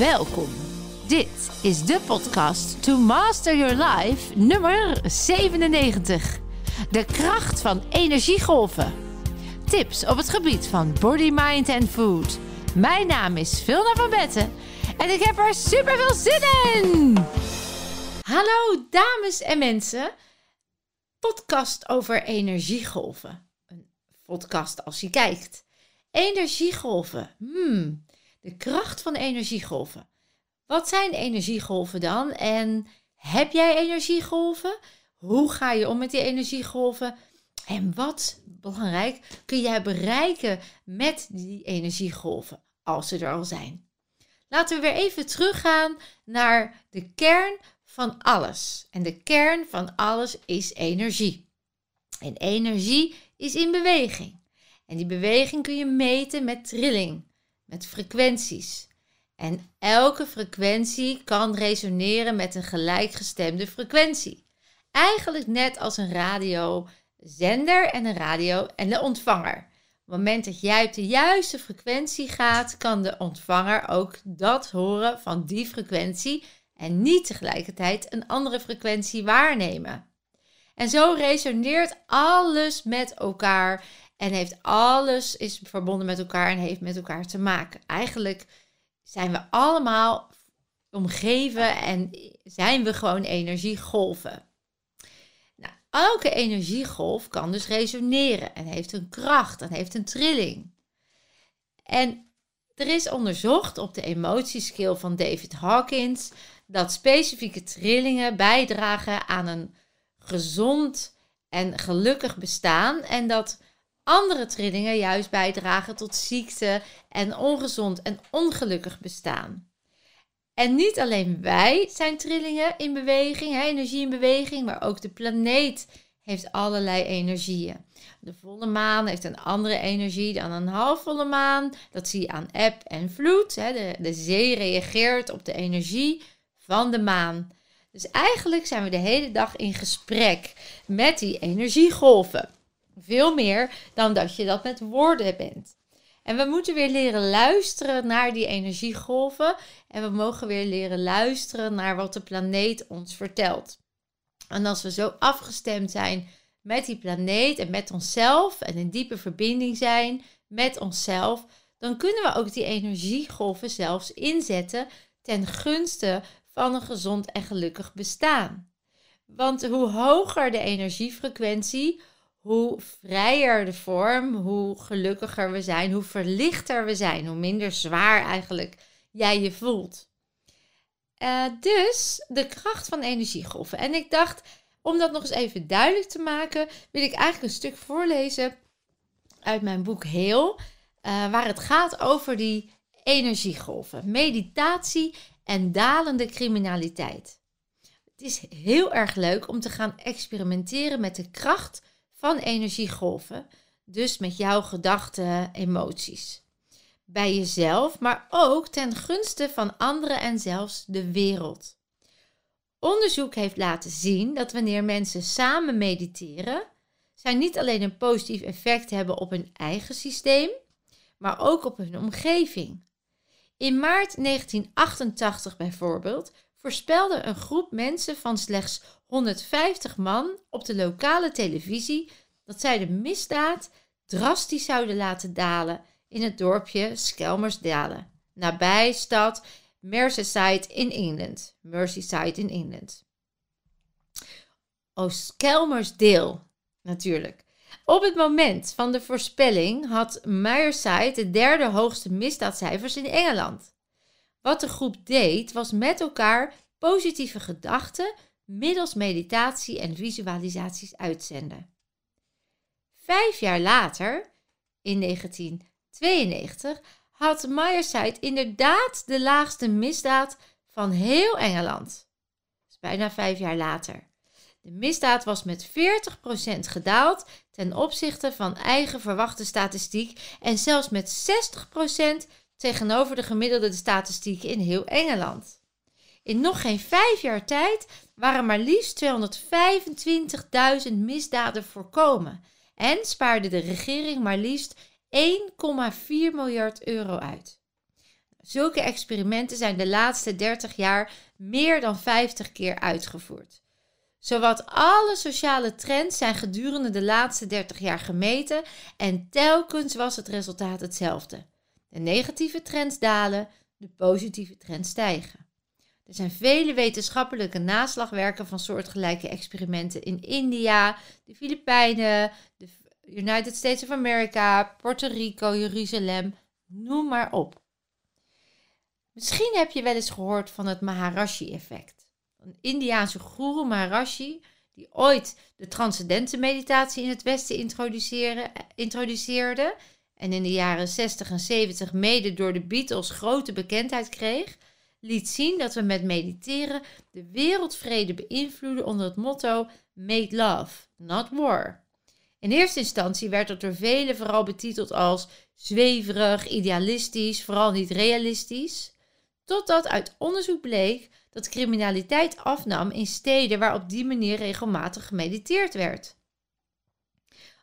Welkom. Dit is de podcast To Master Your Life nummer 97. De kracht van energiegolven. Tips op het gebied van body, mind en food. Mijn naam is Vilna van Betten en ik heb er super veel zin in. Hallo dames en mensen. Podcast over energiegolven. Een podcast als je kijkt. Energiegolven. Hmm, de kracht van energiegolven. Wat zijn energiegolven dan? En heb jij energiegolven? Hoe ga je om met die energiegolven? En wat, belangrijk, kun jij bereiken met die energiegolven als ze er al zijn? Laten we weer even teruggaan naar de kern van alles. En de kern van alles is energie. En energie is in beweging. En die beweging kun je meten met trilling, met frequenties. En elke frequentie kan resoneren met een gelijkgestemde frequentie. Eigenlijk net als een radiozender en een radio en de ontvanger. Op het moment dat jij op de juiste frequentie gaat, kan de ontvanger ook dat horen van die frequentie en niet tegelijkertijd een andere frequentie waarnemen. En zo resoneert alles met elkaar en heeft alles is verbonden met elkaar en heeft met elkaar te maken. Eigenlijk zijn we allemaal omgeven en zijn we gewoon energiegolven. Nou, elke energiegolf kan dus resoneren en heeft een kracht en heeft een trilling. En er is onderzocht op de emotiescale van David Hawkins dat specifieke trillingen bijdragen aan een gezond en gelukkig bestaan en dat andere trillingen juist bijdragen tot ziekte en ongezond en ongelukkig bestaan. En niet alleen wij zijn trillingen in beweging, hè, energie in beweging, maar ook de planeet heeft allerlei energieën. De volle maan heeft een andere energie dan een halfvolle maan. Dat zie je aan eb en vloed. Hè. De, de zee reageert op de energie van de maan. Dus eigenlijk zijn we de hele dag in gesprek met die energiegolven. Veel meer dan dat je dat met woorden bent. En we moeten weer leren luisteren naar die energiegolven. En we mogen weer leren luisteren naar wat de planeet ons vertelt. En als we zo afgestemd zijn met die planeet en met onszelf en in diepe verbinding zijn met onszelf, dan kunnen we ook die energiegolven zelfs inzetten ten gunste van een gezond en gelukkig bestaan. Want hoe hoger de energiefrequentie, hoe vrijer de vorm, hoe gelukkiger we zijn, hoe verlichter we zijn, hoe minder zwaar eigenlijk jij je voelt. Uh, dus de kracht van energiegolven. En ik dacht, om dat nog eens even duidelijk te maken, wil ik eigenlijk een stuk voorlezen uit mijn boek Heel, uh, waar het gaat over die energiegolven, meditatie en dalende criminaliteit. Het is heel erg leuk om te gaan experimenteren met de kracht van energiegolven, dus met jouw gedachten, emoties. Bij jezelf, maar ook ten gunste van anderen en zelfs de wereld. Onderzoek heeft laten zien dat wanneer mensen samen mediteren, zij niet alleen een positief effect hebben op hun eigen systeem, maar ook op hun omgeving. In maart 1988 bijvoorbeeld voorspelde een groep mensen van slechts 150 man op de lokale televisie dat zij de misdaad drastisch zouden laten dalen in het dorpje Skelmersdale, nabij stad Merseyside in Engeland. Merseyside in Engeland. Oh, Skelmersdale, natuurlijk. Op het moment van de voorspelling had Merseyside de derde hoogste misdaadcijfers in Engeland. Wat de groep deed, was met elkaar positieve gedachten middels meditatie en visualisaties uitzenden. Vijf jaar later, in 1992, had Merseyside inderdaad de laagste misdaad van heel Engeland. is bijna vijf jaar later. De misdaad was met 40% gedaald ten opzichte van eigen verwachte statistiek en zelfs met 60% tegenover de gemiddelde statistieken in heel Engeland. In nog geen vijf jaar tijd waren maar liefst 225.000 misdaden voorkomen en spaarde de regering maar liefst 1,4 miljard euro uit. Zulke experimenten zijn de laatste 30 jaar meer dan 50 keer uitgevoerd. Zowat alle sociale trends zijn gedurende de laatste 30 jaar gemeten en telkens was het resultaat hetzelfde. De negatieve trends dalen, de positieve trends stijgen. Er zijn vele wetenschappelijke naslagwerken van soortgelijke experimenten in India, de Filipijnen, de United States of America, Puerto Rico, Jeruzalem, noem maar op. Misschien heb je wel eens gehoord van het Maharashi-effect. Een Indiaanse guru Maharashi, die ooit de transcendente meditatie in het Westen introduceerde en in de jaren 60 en 70 mede door de Beatles grote bekendheid kreeg, liet zien dat we met mediteren de wereldvrede beïnvloeden onder het motto Make Love, Not War. In eerste instantie werd het door velen vooral betiteld als zweverig, idealistisch, vooral niet realistisch. Totdat uit onderzoek bleek dat criminaliteit afnam in steden waar op die manier regelmatig gemediteerd werd.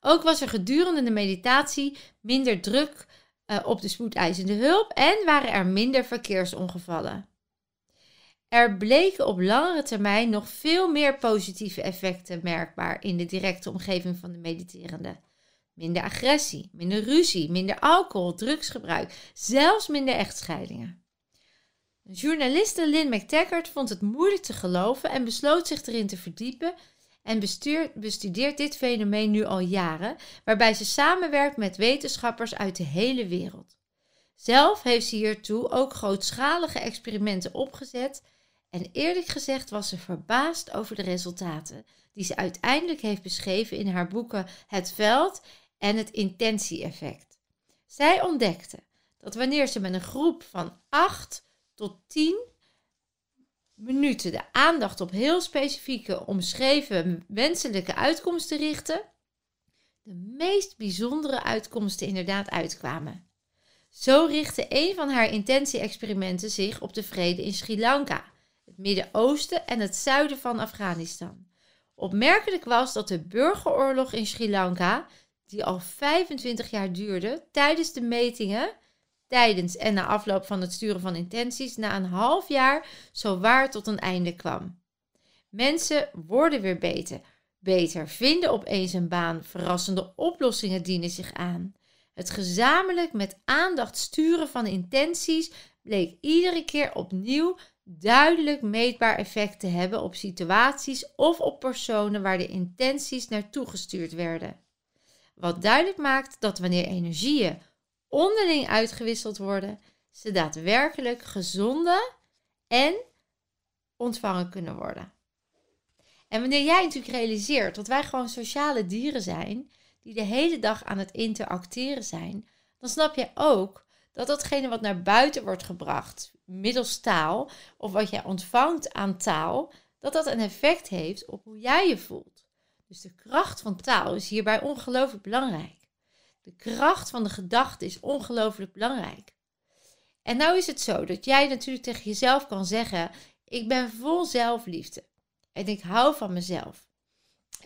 Ook was er gedurende de meditatie minder druk uh, op de spoedeisende hulp en waren er minder verkeersongevallen. Er bleken op langere termijn nog veel meer positieve effecten merkbaar in de directe omgeving van de mediterende. Minder agressie, minder ruzie, minder alcohol, drugsgebruik, zelfs minder echtscheidingen. Journaliste Lynn McTaggart vond het moeilijk te geloven en besloot zich erin te verdiepen en bestudeert dit fenomeen nu al jaren, waarbij ze samenwerkt met wetenschappers uit de hele wereld. Zelf heeft ze hiertoe ook grootschalige experimenten opgezet en eerlijk gezegd was ze verbaasd over de resultaten die ze uiteindelijk heeft beschreven in haar boeken Het Veld en het Intentie-effect. Zij ontdekte dat wanneer ze met een groep van 8 tot 10 minuten de aandacht op heel specifieke omschreven wenselijke uitkomsten richten, de meest bijzondere uitkomsten inderdaad uitkwamen. Zo richtte een van haar intentie-experimenten zich op de vrede in Sri Lanka, het Midden-Oosten en het zuiden van Afghanistan. Opmerkelijk was dat de burgeroorlog in Sri Lanka, die al 25 jaar duurde, tijdens de metingen tijdens en na afloop van het sturen van intenties na een half jaar zo waar tot een einde kwam. Mensen worden weer beter, beter, vinden opeens een baan, verrassende oplossingen dienen zich aan. Het gezamenlijk met aandacht sturen van intenties bleek iedere keer opnieuw duidelijk meetbaar effect te hebben op situaties of op personen waar de intenties naartoe gestuurd werden. Wat duidelijk maakt dat wanneer energieën onderling uitgewisseld worden, ze daadwerkelijk gezonde en ontvangen kunnen worden. En wanneer jij natuurlijk realiseert dat wij gewoon sociale dieren zijn, die de hele dag aan het interacteren zijn, dan snap je ook dat datgene wat naar buiten wordt gebracht, middels taal, of wat jij ontvangt aan taal, dat dat een effect heeft op hoe jij je voelt. Dus de kracht van taal is hierbij ongelooflijk belangrijk. De kracht van de gedachte is ongelooflijk belangrijk. En nou is het zo dat jij natuurlijk tegen jezelf kan zeggen: Ik ben vol zelfliefde en ik hou van mezelf.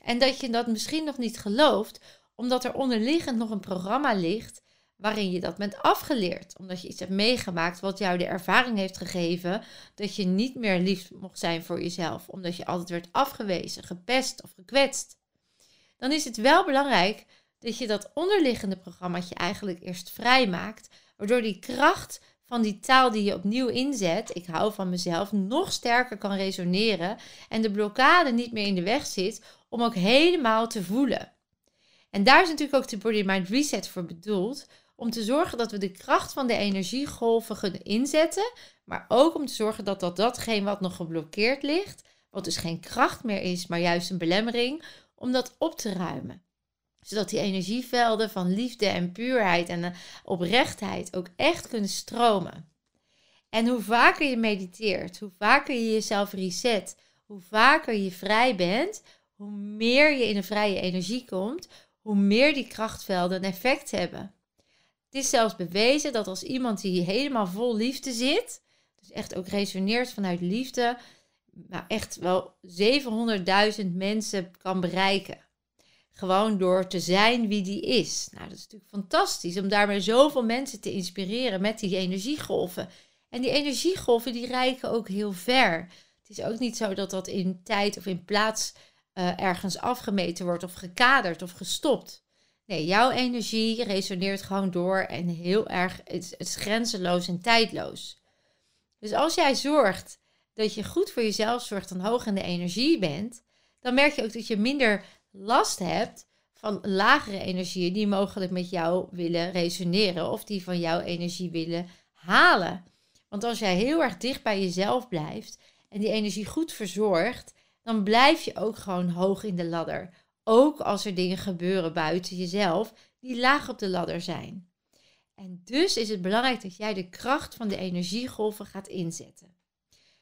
En dat je dat misschien nog niet gelooft, omdat er onderliggend nog een programma ligt waarin je dat bent afgeleerd. Omdat je iets hebt meegemaakt wat jou de ervaring heeft gegeven dat je niet meer lief mocht zijn voor jezelf, omdat je altijd werd afgewezen, gepest of gekwetst. Dan is het wel belangrijk dat je dat onderliggende programmaatje eigenlijk eerst vrijmaakt, waardoor die kracht van die taal die je opnieuw inzet, ik hou van mezelf, nog sterker kan resoneren en de blokkade niet meer in de weg zit om ook helemaal te voelen. En daar is natuurlijk ook de Body Mind Reset voor bedoeld, om te zorgen dat we de kracht van de energiegolven kunnen inzetten, maar ook om te zorgen dat dat datgene wat nog geblokkeerd ligt, wat dus geen kracht meer is, maar juist een belemmering, om dat op te ruimen zodat die energievelden van liefde en puurheid en oprechtheid ook echt kunnen stromen. En hoe vaker je mediteert, hoe vaker je jezelf reset, hoe vaker je vrij bent, hoe meer je in een vrije energie komt, hoe meer die krachtvelden een effect hebben. Het is zelfs bewezen dat als iemand die helemaal vol liefde zit, dus echt ook resoneert vanuit liefde, nou echt wel 700.000 mensen kan bereiken. Gewoon door te zijn wie die is. Nou, dat is natuurlijk fantastisch om daarmee zoveel mensen te inspireren met die energiegolven. En die energiegolven die reiken ook heel ver. Het is ook niet zo dat dat in tijd of in plaats uh, ergens afgemeten wordt of gekaderd of gestopt. Nee, jouw energie resoneert gewoon door en heel erg, het is grenzeloos en tijdloos. Dus als jij zorgt dat je goed voor jezelf zorgt en hoog in de energie bent, dan merk je ook dat je minder last hebt van lagere energieën die mogelijk met jou willen resoneren of die van jouw energie willen halen. Want als jij heel erg dicht bij jezelf blijft en die energie goed verzorgt, dan blijf je ook gewoon hoog in de ladder. Ook als er dingen gebeuren buiten jezelf die laag op de ladder zijn. En dus is het belangrijk dat jij de kracht van de energiegolven gaat inzetten.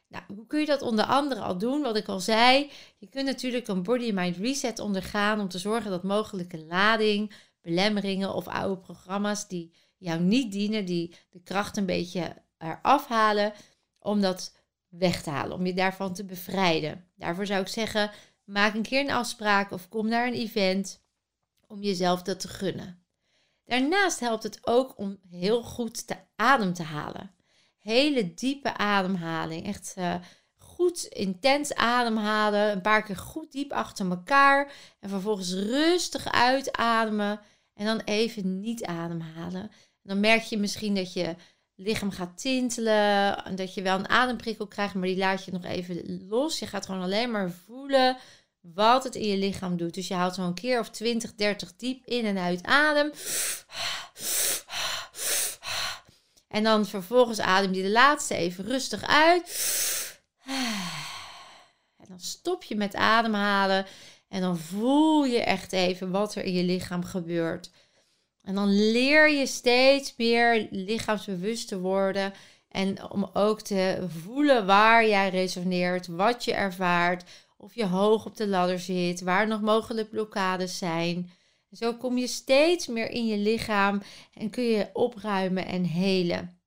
Nou, hoe kun je dat onder andere al doen? Wat ik al zei, je kunt natuurlijk een body-mind reset ondergaan om te zorgen dat mogelijke lading, belemmeringen of oude programma's die jou niet dienen, die de kracht een beetje eraf halen, om dat weg te halen, om je daarvan te bevrijden. Daarvoor zou ik zeggen, maak een keer een afspraak of kom naar een event om jezelf dat te gunnen. Daarnaast helpt het ook om heel goed te adem te halen. Hele diepe ademhaling. Echt uh, goed intens ademhalen. Een paar keer goed diep achter elkaar. En vervolgens rustig uitademen. En dan even niet ademhalen. En dan merk je misschien dat je lichaam gaat tintelen. En dat je wel een ademprikkel krijgt, maar die laat je nog even los. Je gaat gewoon alleen maar voelen wat het in je lichaam doet. Dus je haalt zo'n keer of 20, 30 diep in en uit adem. En dan vervolgens adem je de laatste even rustig uit. En dan stop je met ademhalen. En dan voel je echt even wat er in je lichaam gebeurt. En dan leer je steeds meer lichaamsbewust te worden. En om ook te voelen waar jij resoneert, wat je ervaart, of je hoog op de ladder zit, waar nog mogelijk blokkades zijn. Zo kom je steeds meer in je lichaam en kun je opruimen en helen.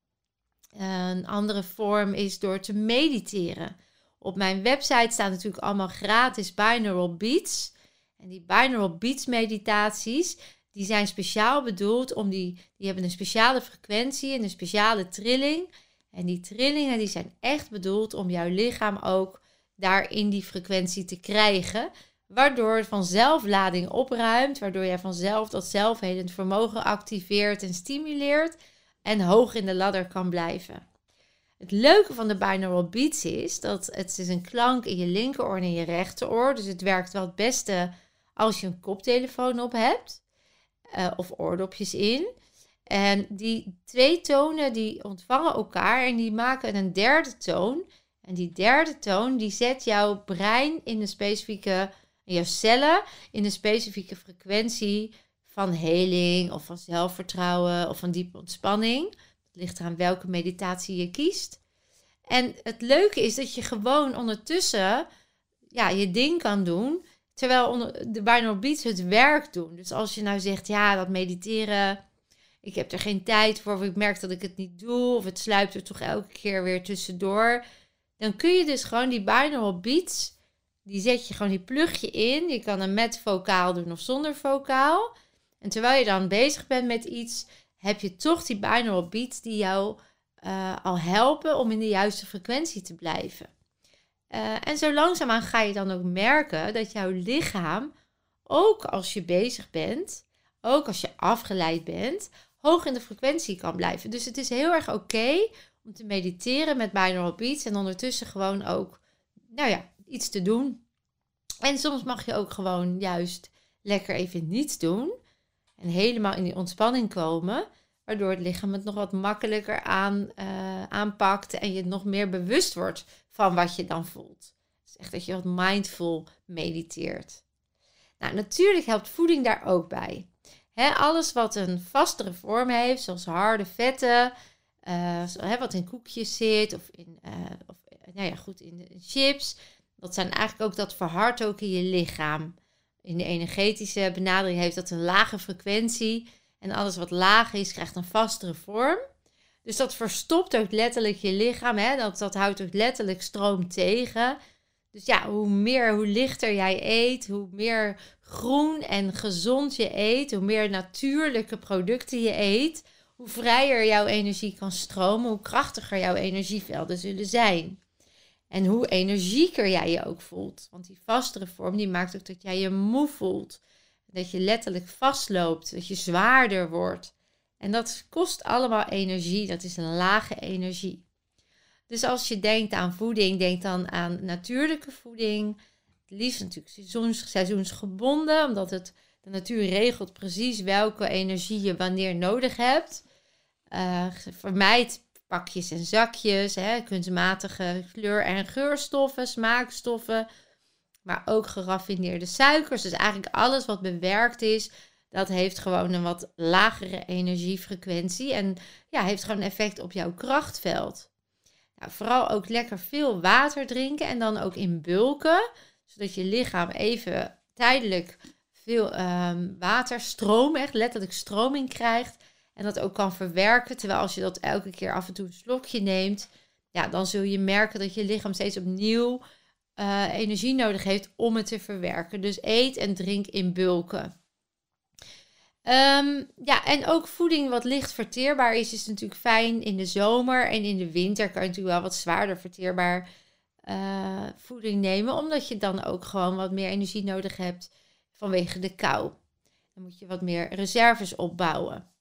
Een andere vorm is door te mediteren. Op mijn website staan natuurlijk allemaal gratis binaural beats. En die binaural beats meditaties, die zijn speciaal bedoeld om die, die hebben een speciale frequentie en een speciale trilling. En die trillingen die zijn echt bedoeld om jouw lichaam ook daar in die frequentie te krijgen. Waardoor het vanzelf lading opruimt, waardoor jij vanzelf dat zelfhelend vermogen activeert en stimuleert en hoog in de ladder kan blijven. Het leuke van de binaural beats is dat het is een klank in je linkeroor en in je rechteroor. Dus het werkt wel het beste als je een koptelefoon op hebt. Uh, of oordopjes in. En die twee tonen die ontvangen elkaar en die maken een derde toon. En die derde toon die zet jouw brein in een specifieke, jouw cellen in een specifieke frequentie van heling of van zelfvertrouwen of van diepe ontspanning. Het ligt eraan welke meditatie je kiest. En het leuke is dat je gewoon ondertussen ja, je ding kan doen Terwijl de binaural beats het werk doen. Dus als je nou zegt, ja, dat mediteren, ik heb er geen tijd voor, of ik merk dat ik het niet doe, of het sluipt er toch elke keer weer tussendoor. Dan kun je dus gewoon die binaural beats, die zet je gewoon, die plug je in. Je kan hem met vocaal doen of zonder vocaal. En terwijl je dan bezig bent met iets, heb je toch die binaural beats die jou uh, al helpen om in de juiste frequentie te blijven. Uh, en zo langzaamaan ga je dan ook merken dat jouw lichaam, ook als je bezig bent, ook als je afgeleid bent, hoog in de frequentie kan blijven. Dus het is heel erg oké om te mediteren met binaural beats en ondertussen gewoon ook, nou ja, iets te doen. En soms mag je ook gewoon juist lekker even niets doen en helemaal in die ontspanning komen, waardoor het lichaam het nog wat makkelijker aan, uh, aanpakt en je nog meer bewust wordt van wat je dan voelt. Dus echt dat je wat mindful mediteert. Nou, natuurlijk helpt voeding daar ook bij. alles wat een vastere vorm heeft, zoals harde vetten, uh, wat in koekjes zit of in, uh, of, nou ja, goed, in chips. Dat zijn eigenlijk ook dat verhardt ook in je lichaam. In de energetische benadering heeft dat een lage frequentie. En alles wat laag is, krijgt een vastere vorm. Dus dat verstopt ook letterlijk je lichaam. Hè? Dat, dat houdt ook letterlijk stroom tegen. Dus ja, hoe meer, hoe lichter jij eet, hoe meer groen en gezond je eet, hoe meer natuurlijke producten je eet, hoe vrijer jouw energie kan stromen, hoe krachtiger jouw energievelden zullen zijn. En hoe energieker jij je ook voelt. Want die vastere vorm die maakt ook dat jij je moe voelt. Dat je letterlijk vastloopt, dat je zwaarder wordt. En dat kost allemaal energie. Dat is een lage energie. Dus als je denkt aan voeding, denk dan aan natuurlijke voeding. Het liefst natuurlijk seizoens, seizoensgebonden, omdat het, de natuur regelt precies welke energie je wanneer nodig hebt. Uh, vermijd pakjes en zakjes, hè, kunstmatige kleur- en geurstoffen, smaakstoffen, maar ook geraffineerde suikers. Dus eigenlijk alles wat bewerkt is, dat heeft gewoon een wat lagere energiefrequentie en ja, heeft gewoon effect op jouw krachtveld. Nou, vooral ook lekker veel water drinken en dan ook in bulken, zodat je lichaam even tijdelijk veel um, water, stroom, echt letterlijk stroming krijgt. En dat ook kan verwerken. Terwijl als je dat elke keer af en toe een slokje neemt, ja, dan zul je merken dat je lichaam steeds opnieuw uh, energie nodig heeft om het te verwerken. Dus eet en drink in bulken. Um, ja, en ook voeding wat licht verteerbaar is, is natuurlijk fijn in de zomer. En in de winter kan je natuurlijk wel wat zwaarder verteerbaar uh, voeding nemen. Omdat je dan ook gewoon wat meer energie nodig hebt vanwege de kou. Dan moet je wat meer reserves opbouwen.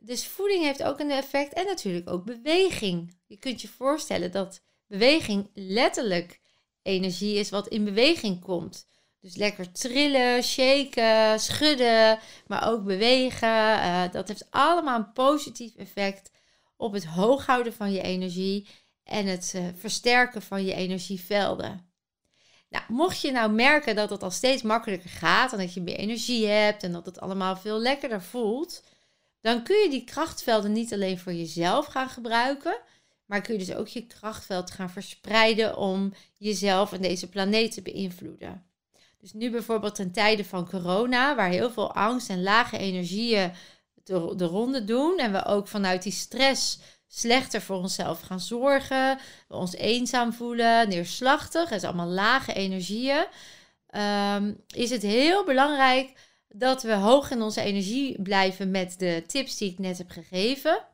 Dus voeding heeft ook een effect en natuurlijk ook beweging. Je kunt je voorstellen dat beweging letterlijk energie is wat in beweging komt. Dus lekker trillen, shaken, schudden, maar ook bewegen. Uh, dat heeft allemaal een positief effect op het hooghouden van je energie en het uh, versterken van je energievelden. Nou, mocht je nou merken dat het al steeds makkelijker gaat en dat je meer energie hebt en dat het allemaal veel lekkerder voelt, dan kun je die krachtvelden niet alleen voor jezelf gaan gebruiken, maar kun je dus ook je krachtveld gaan verspreiden om jezelf en deze planeet te beïnvloeden. Dus nu bijvoorbeeld in tijden van corona, waar heel veel angst en lage energieën de, de ronde doen en we ook vanuit die stress slechter voor onszelf gaan zorgen, we ons eenzaam voelen, neerslachtig, het is allemaal lage energieën, um, is het heel belangrijk dat we hoog in onze energie blijven met de tips die ik net heb gegeven.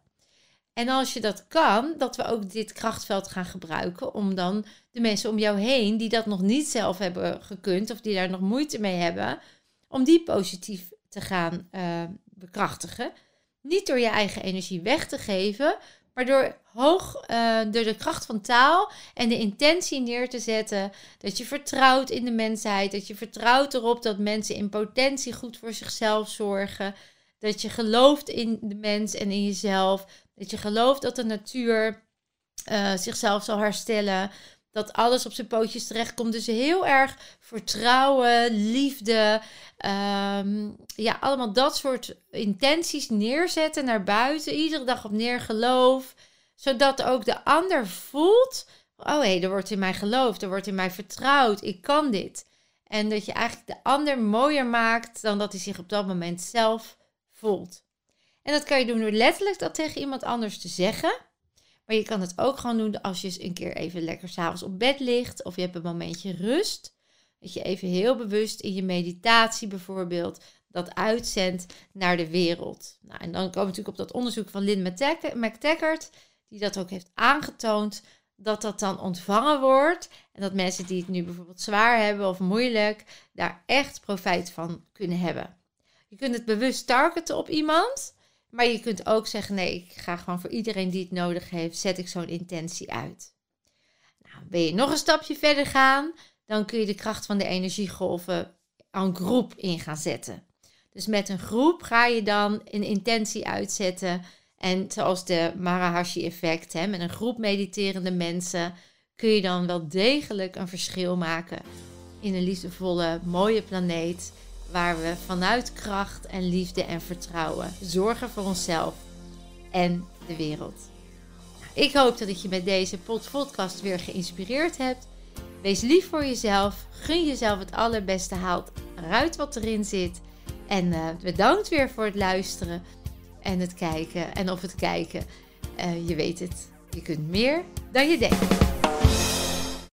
En als je dat kan, dat we ook dit krachtveld gaan gebruiken om dan de mensen om jou heen die dat nog niet zelf hebben gekund of die daar nog moeite mee hebben, om die positief te gaan uh, bekrachtigen. Niet door je eigen energie weg te geven, maar door hoog, uh, door de kracht van taal en de intentie neer te zetten. Dat je vertrouwt in de mensheid. Dat je vertrouwt erop dat mensen in potentie goed voor zichzelf zorgen. Dat je gelooft in de mens en in jezelf. Dat je gelooft dat de natuur uh, zichzelf zal herstellen. Dat alles op zijn pootjes terechtkomt. Dus heel erg vertrouwen, liefde. Um, ja, allemaal dat soort intenties neerzetten naar buiten. Iedere dag op neer geloof. Zodat ook de ander voelt. Oh hé, hey, er wordt in mij geloofd. Er wordt in mij vertrouwd. Ik kan dit. En dat je eigenlijk de ander mooier maakt dan dat hij zich op dat moment zelf voelt. En dat kan je doen door letterlijk dat tegen iemand anders te zeggen. Maar je kan het ook gewoon doen als je een keer even lekker s'avonds op bed ligt. Of je hebt een momentje rust. Dat je even heel bewust in je meditatie bijvoorbeeld dat uitzendt naar de wereld. Nou, en dan komen we natuurlijk op dat onderzoek van Lynn McTaggart, die dat ook heeft aangetoond, dat dat dan ontvangen wordt. En dat mensen die het nu bijvoorbeeld zwaar hebben of moeilijk, daar echt profijt van kunnen hebben. Je kunt het bewust targeten op iemand. Maar je kunt ook zeggen: nee, ik ga gewoon voor iedereen die het nodig heeft, zet ik zo'n intentie uit. Nou, ben je nog een stapje verder gaan, dan kun je de kracht van de energiegolven aan groep in gaan zetten. Dus met een groep ga je dan een intentie uitzetten. En zoals de Marahashi-effect, met een groep mediterende mensen, kun je dan wel degelijk een verschil maken in een liefdevolle, mooie planeet waar we vanuit kracht en liefde en vertrouwen zorgen voor onszelf en de wereld. Nou, ik hoop dat je met deze podcast weer geïnspireerd hebt. Wees lief voor jezelf. Gun jezelf het allerbeste. Haal eruit wat erin zit. En uh, bedankt weer voor het luisteren en het kijken. En of het kijken, uh, je weet het. Je kunt meer dan je denkt.